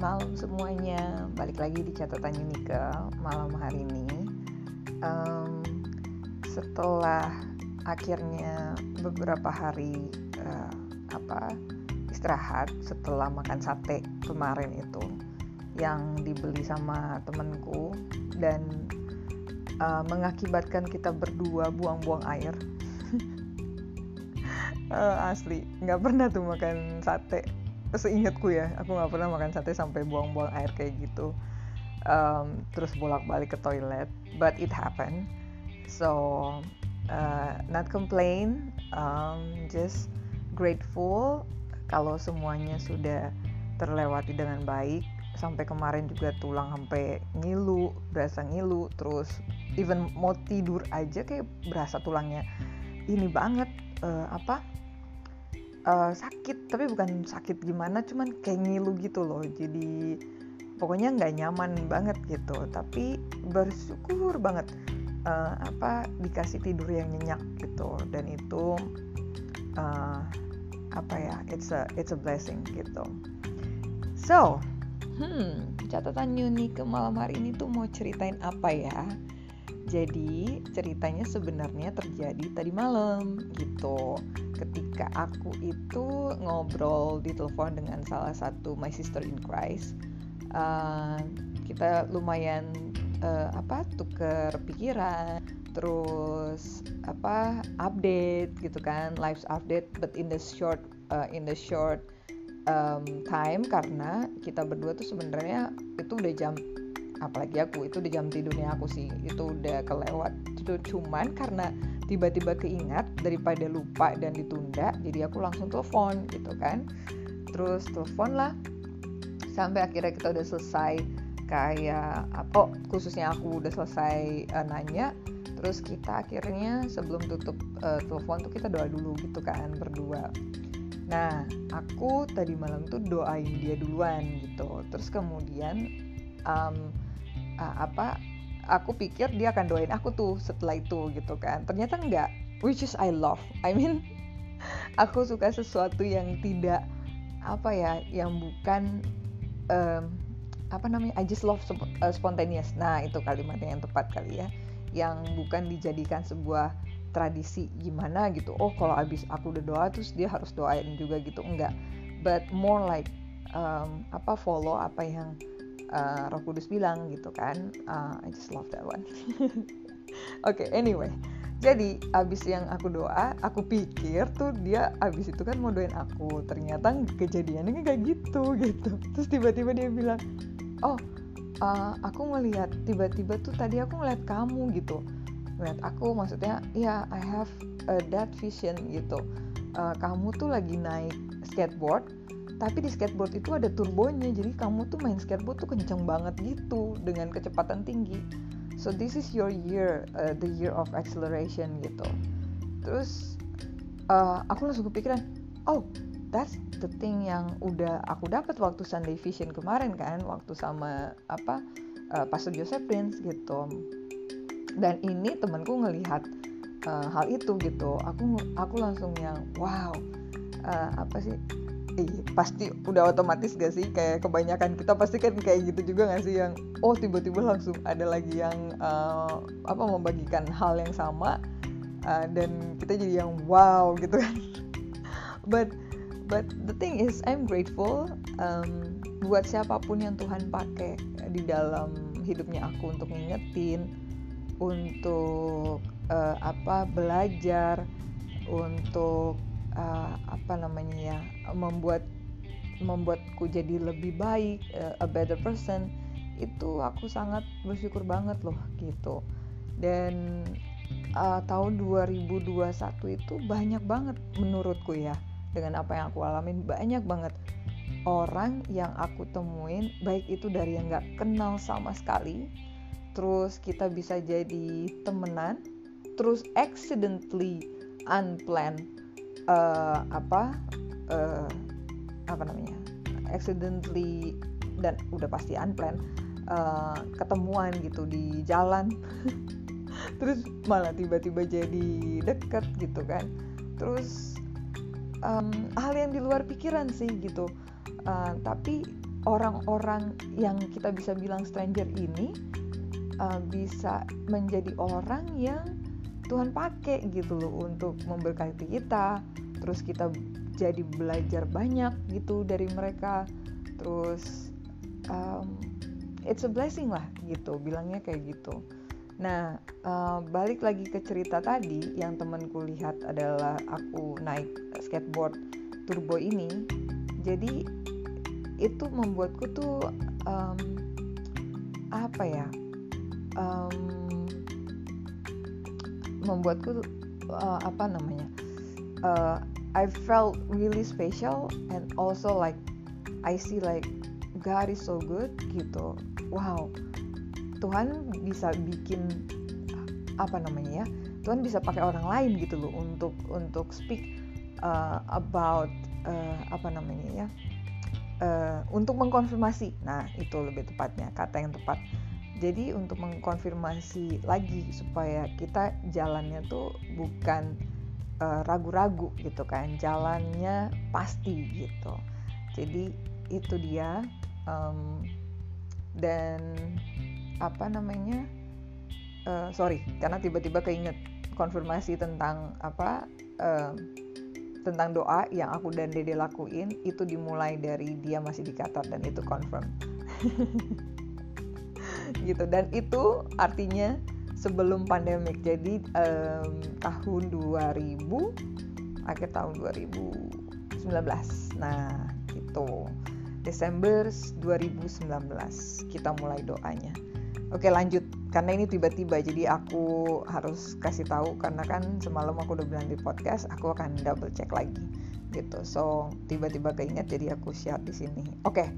malam semuanya, balik lagi di catatan Unika malam hari ini. Um, setelah akhirnya beberapa hari uh, apa istirahat setelah makan sate kemarin itu yang dibeli sama temenku dan uh, mengakibatkan kita berdua buang-buang air. uh, asli nggak pernah tuh makan sate seingatku ya aku nggak pernah makan sate sampai buang-buang air kayak gitu. Um, terus bolak-balik ke toilet but it happened. So uh, not complain um, just grateful kalau semuanya sudah terlewati dengan baik. Sampai kemarin juga tulang sampai ngilu berasa ngilu terus even mau tidur aja kayak berasa tulangnya. Ini banget uh, apa uh, sakit tapi bukan sakit gimana cuman kayak ngilu gitu loh. Jadi pokoknya nggak nyaman banget gitu. Tapi bersyukur banget uh, apa dikasih tidur yang nyenyak gitu. Dan itu uh, apa ya it's a it's a blessing gitu. So hmm catatan Yuni ke malam hari ini tuh mau ceritain apa ya? Jadi ceritanya sebenarnya terjadi tadi malam gitu ketika aku itu ngobrol di telepon dengan salah satu my sister in Christ uh, kita lumayan uh, apa tuker pikiran terus apa update gitu kan lives update but in the short uh, in the short um, time karena kita berdua tuh sebenarnya itu udah jam apalagi aku itu udah jam tidurnya aku sih itu udah kelewat itu cuman karena tiba-tiba keingat daripada lupa dan ditunda jadi aku langsung telepon gitu kan. Terus telepon lah sampai akhirnya kita udah selesai kayak apa oh khususnya aku udah selesai uh, nanya terus kita akhirnya sebelum tutup uh, telepon tuh kita doa dulu gitu kan berdua. Nah aku tadi malam tuh doain dia duluan gitu. Terus kemudian um, uh, apa aku pikir dia akan doain aku tuh setelah itu gitu kan. Ternyata enggak. Which is I love. I mean aku suka sesuatu yang tidak apa ya yang bukan um, apa namanya I just love uh, spontaneous. Nah itu kalimatnya yang tepat kali ya. Yang bukan dijadikan sebuah tradisi gimana gitu. Oh kalau abis aku udah doa terus dia harus doain juga gitu. Enggak. But more like um, apa follow apa yang uh, Roh Kudus bilang gitu kan. Uh, I just love that one. Oke okay, anyway. Jadi abis yang aku doa aku pikir tuh dia abis itu kan mau doain aku. Ternyata kejadiannya kayak gitu gitu. Terus tiba-tiba dia bilang oh uh, aku ngelihat tiba-tiba tuh tadi aku ngeliat kamu gitu. Ngeliat aku maksudnya ya yeah, I have uh, that vision gitu. Uh, kamu tuh lagi naik skateboard tapi di skateboard itu ada turbonya jadi kamu tuh main skateboard tuh kenceng banget gitu dengan kecepatan tinggi. So this is your year uh, the year of acceleration gitu. Terus uh, aku langsung kepikiran oh that's the thing yang udah aku dapat waktu Sunday Vision kemarin kan waktu sama apa uh, Pastor Joseph Prince gitu. Dan ini temanku ngelihat uh, hal itu gitu. Aku aku langsung yang wow uh, apa sih iya pasti udah otomatis gak sih? Kayak kebanyakan kita pasti kan kayak gitu juga gak sih? Yang oh tiba-tiba langsung ada lagi yang uh, apa membagikan hal yang sama uh, dan kita jadi yang wow gitu kan. But but the thing is I'm grateful um, buat siapa pun yang Tuhan pakai di dalam hidupnya aku untuk ngingetin untuk uh, apa belajar untuk uh, apa namanya ya membuat membuatku jadi lebih baik uh, a better person itu aku sangat bersyukur banget loh gitu. Dan uh, tahun 2021 itu banyak banget menurutku ya dengan apa yang aku alamin banyak banget orang yang aku temuin baik itu dari yang nggak kenal sama sekali terus kita bisa jadi temenan terus accidentally unplanned uh, apa uh, apa namanya accidentally dan udah pasti unplanned uh, ketemuan gitu di jalan. Terus malah tiba-tiba jadi deket gitu kan. Terus um, hal yang di luar pikiran sih gitu. Uh, tapi orang-orang yang kita bisa bilang stranger ini uh, bisa menjadi orang yang Tuhan pakai gitu loh untuk memberkati kita. Terus kita jadi belajar banyak gitu dari mereka. Terus um, it's a blessing lah gitu bilangnya kayak gitu. Nah uh, balik lagi ke cerita tadi yang temanku lihat adalah aku naik skateboard turbo ini. Jadi itu membuatku tuh um, apa ya um, membuatku uh, apa namanya uh, I felt really special and also like I see like God is so good gitu. Wow. Tuhan bisa bikin apa namanya ya Tuhan bisa pakai orang lain gitu loh untuk untuk speak uh, about uh, apa namanya ya uh, untuk mengkonfirmasi. Nah itu lebih tepatnya kata yang tepat jadi untuk mengkonfirmasi lagi supaya kita jalannya tuh bukan Eh, ragu-ragu uh, gitu kan jalannya pasti gitu. Jadi itu dia um, dan apa namanya uh, sorry karena tiba-tiba keinget konfirmasi tentang apa uh, tentang doa yang aku dan Dede lakuin itu dimulai dari dia masih di Qatar dan itu confirm gitu. Dan itu artinya sebelum pandemik. Jadi um, tahun 2000 akhir tahun 2019 nah itu Desember 2019 kita mulai doanya. Oke lanjut. Karena ini tiba-tiba jadi aku harus kasih tahu karena kan semalam aku udah bilang di podcast aku akan double check lagi gitu. So tiba-tiba keinget jadi aku share di sini. Oke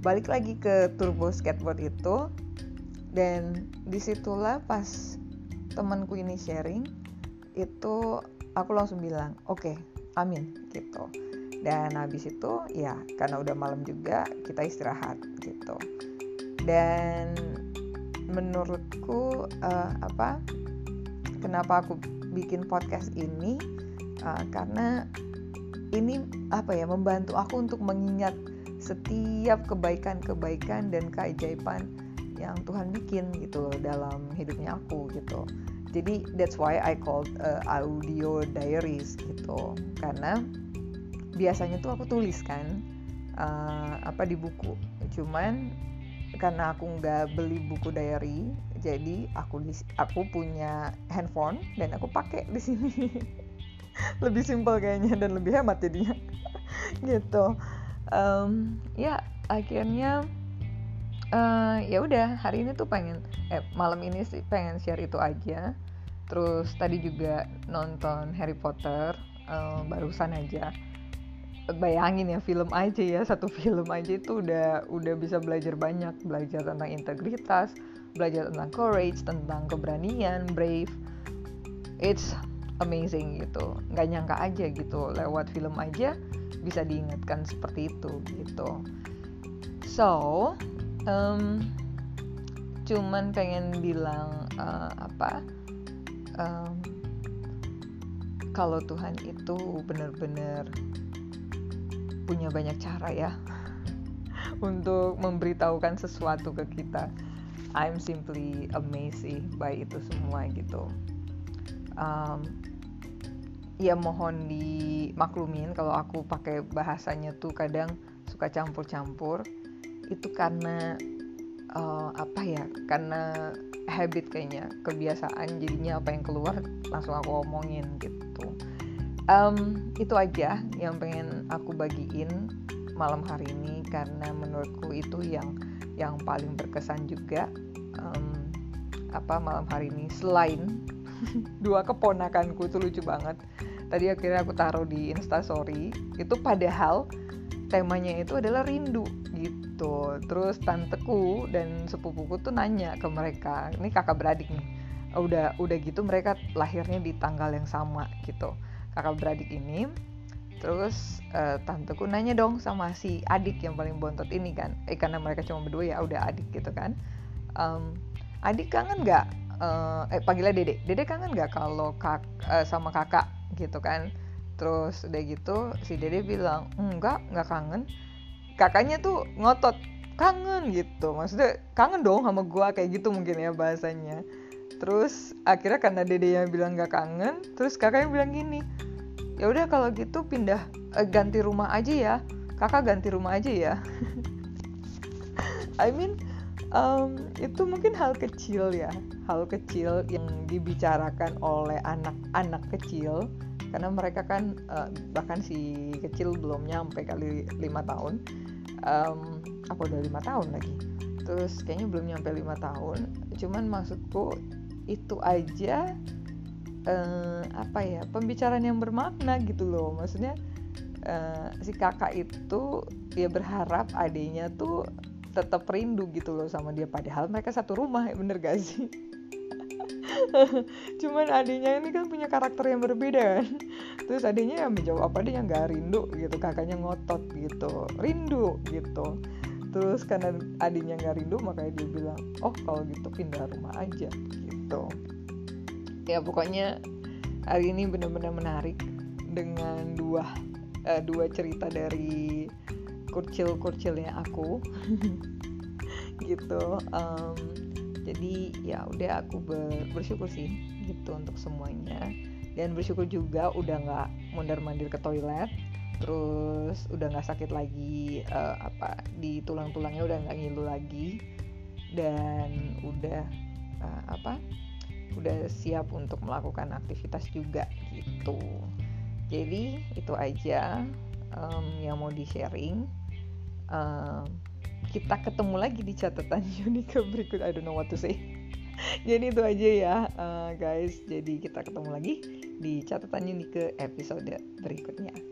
balik lagi ke turbo skateboard itu dan di situlah pas temanku ini sharing itu aku langsung bilang oke okay, amin gitu. Dan habis itu ya karena udah malam juga kita istirahat gitu. Dan menurutku uh, apa kenapa aku bikin podcast ini uh, karena ini apa ya membantu aku untuk mengingat setiap kebaikan-kebaikan dan keajaiban yang Tuhan bikin gitu loh dalam hidupnya aku gitu. Jadi that's why I called uh, audio diaries gitu. Karena biasanya tuh aku tulis kan uh, apa di buku. Cuman karena aku nggak beli buku diary jadi aku di, aku punya handphone dan aku pakai di sini. Lebih simpel kayaknya dan lebih hemat jadinya. Gitu. Um, ya akhirnya uh, ya udah hari ini tuh pengen eh malam ini sih pengen share itu aja. Terus tadi juga nonton Harry Potter uh, barusan aja. Bayangin ya film aja ya satu film aja itu udah udah bisa belajar banyak. Belajar tentang integritas belajar tentang courage tentang keberanian brave. It's amazing gitu. Nggak nyangka aja gitu lewat film aja bisa diingatkan seperti itu gitu. So um, cuman pengen bilang uh, apa um, kalau Tuhan itu benar-benar punya banyak cara ya untuk memberitahukan sesuatu ke kita. I'm simply amazed by itu semua gitu. Um, ya mohon dimaklumin kalau aku pakai bahasanya tuh kadang suka campur-campur itu karena uh, apa ya karena habit kayaknya kebiasaan jadinya apa yang keluar langsung aku omongin gitu. Um, itu aja yang pengen aku bagiin malam hari ini karena menurutku itu yang yang paling berkesan juga. Um, apa malam hari ini selain dua keponakanku itu lucu banget. Tadi akhirnya aku taruh di instastory itu padahal temanya itu adalah rindu gitu. Terus tanteku dan sepupuku tuh nanya ke mereka ini kakak beradik nih. Udah udah gitu mereka lahirnya di tanggal yang sama gitu. Kakak beradik ini terus uh, tanteku nanya dong sama si adik yang paling bontot ini kan. Eh karena mereka cuma berdua ya udah adik gitu kan. Um, adik kangen nggak? Uh, eh panggilnya dede. Dede kangen nggak kalau kak uh, sama kakak? Gitu kan. Terus udah gitu si dede bilang enggak nggak kangen kakaknya tuh ngotot kangen gitu. Maksudnya kangen dong sama gua kayak gitu mungkin ya bahasanya. Terus akhirnya karena dede yang bilang gak kangen terus kakaknya bilang gini ya udah kalau gitu pindah eh, ganti rumah aja ya. Kakak ganti rumah aja ya. I mean um, itu mungkin hal kecil ya. Hal kecil yang dibicarakan oleh anak-anak kecil karena mereka kan uh, bahkan si kecil belum nyampe kali lima tahun. Um, apa udah lima tahun lagi? Terus kayaknya belum nyampe lima tahun. Cuman maksudku itu aja uh, apa ya pembicaraan yang bermakna gitu loh. Maksudnya uh, si kakak itu ya berharap adiknya tuh tetap rindu gitu loh sama dia. Padahal mereka satu rumah ya bener gak sih cuman adiknya ini kan punya karakter yang berbeda kan. Terus adiknya yang menjawab apa dia nggak rindu? gitu kakaknya ngotot gitu rindu gitu. Terus karena adiknya nggak rindu makanya dia bilang oh kalau gitu pindah rumah aja gitu. Ya pokoknya hari ini benar-benar menarik dengan dua uh, dua cerita dari kurcil-kurcilnya aku. Gitu um, jadi ya udah aku ber, bersyukur sih gitu untuk semuanya. Dan bersyukur juga udah nggak mondar mandir ke toilet terus udah nggak sakit lagi uh, apa di tulang-tulangnya udah nggak ngilu lagi. Dan udah uh, apa udah siap untuk melakukan aktivitas juga gitu. Jadi itu aja um, yang mau di sharing uh, kita ketemu lagi di catatan Unika berikut. I don't know what to say. Jadi itu aja ya uh, guys. Jadi kita ketemu lagi di catatan Unika episode berikutnya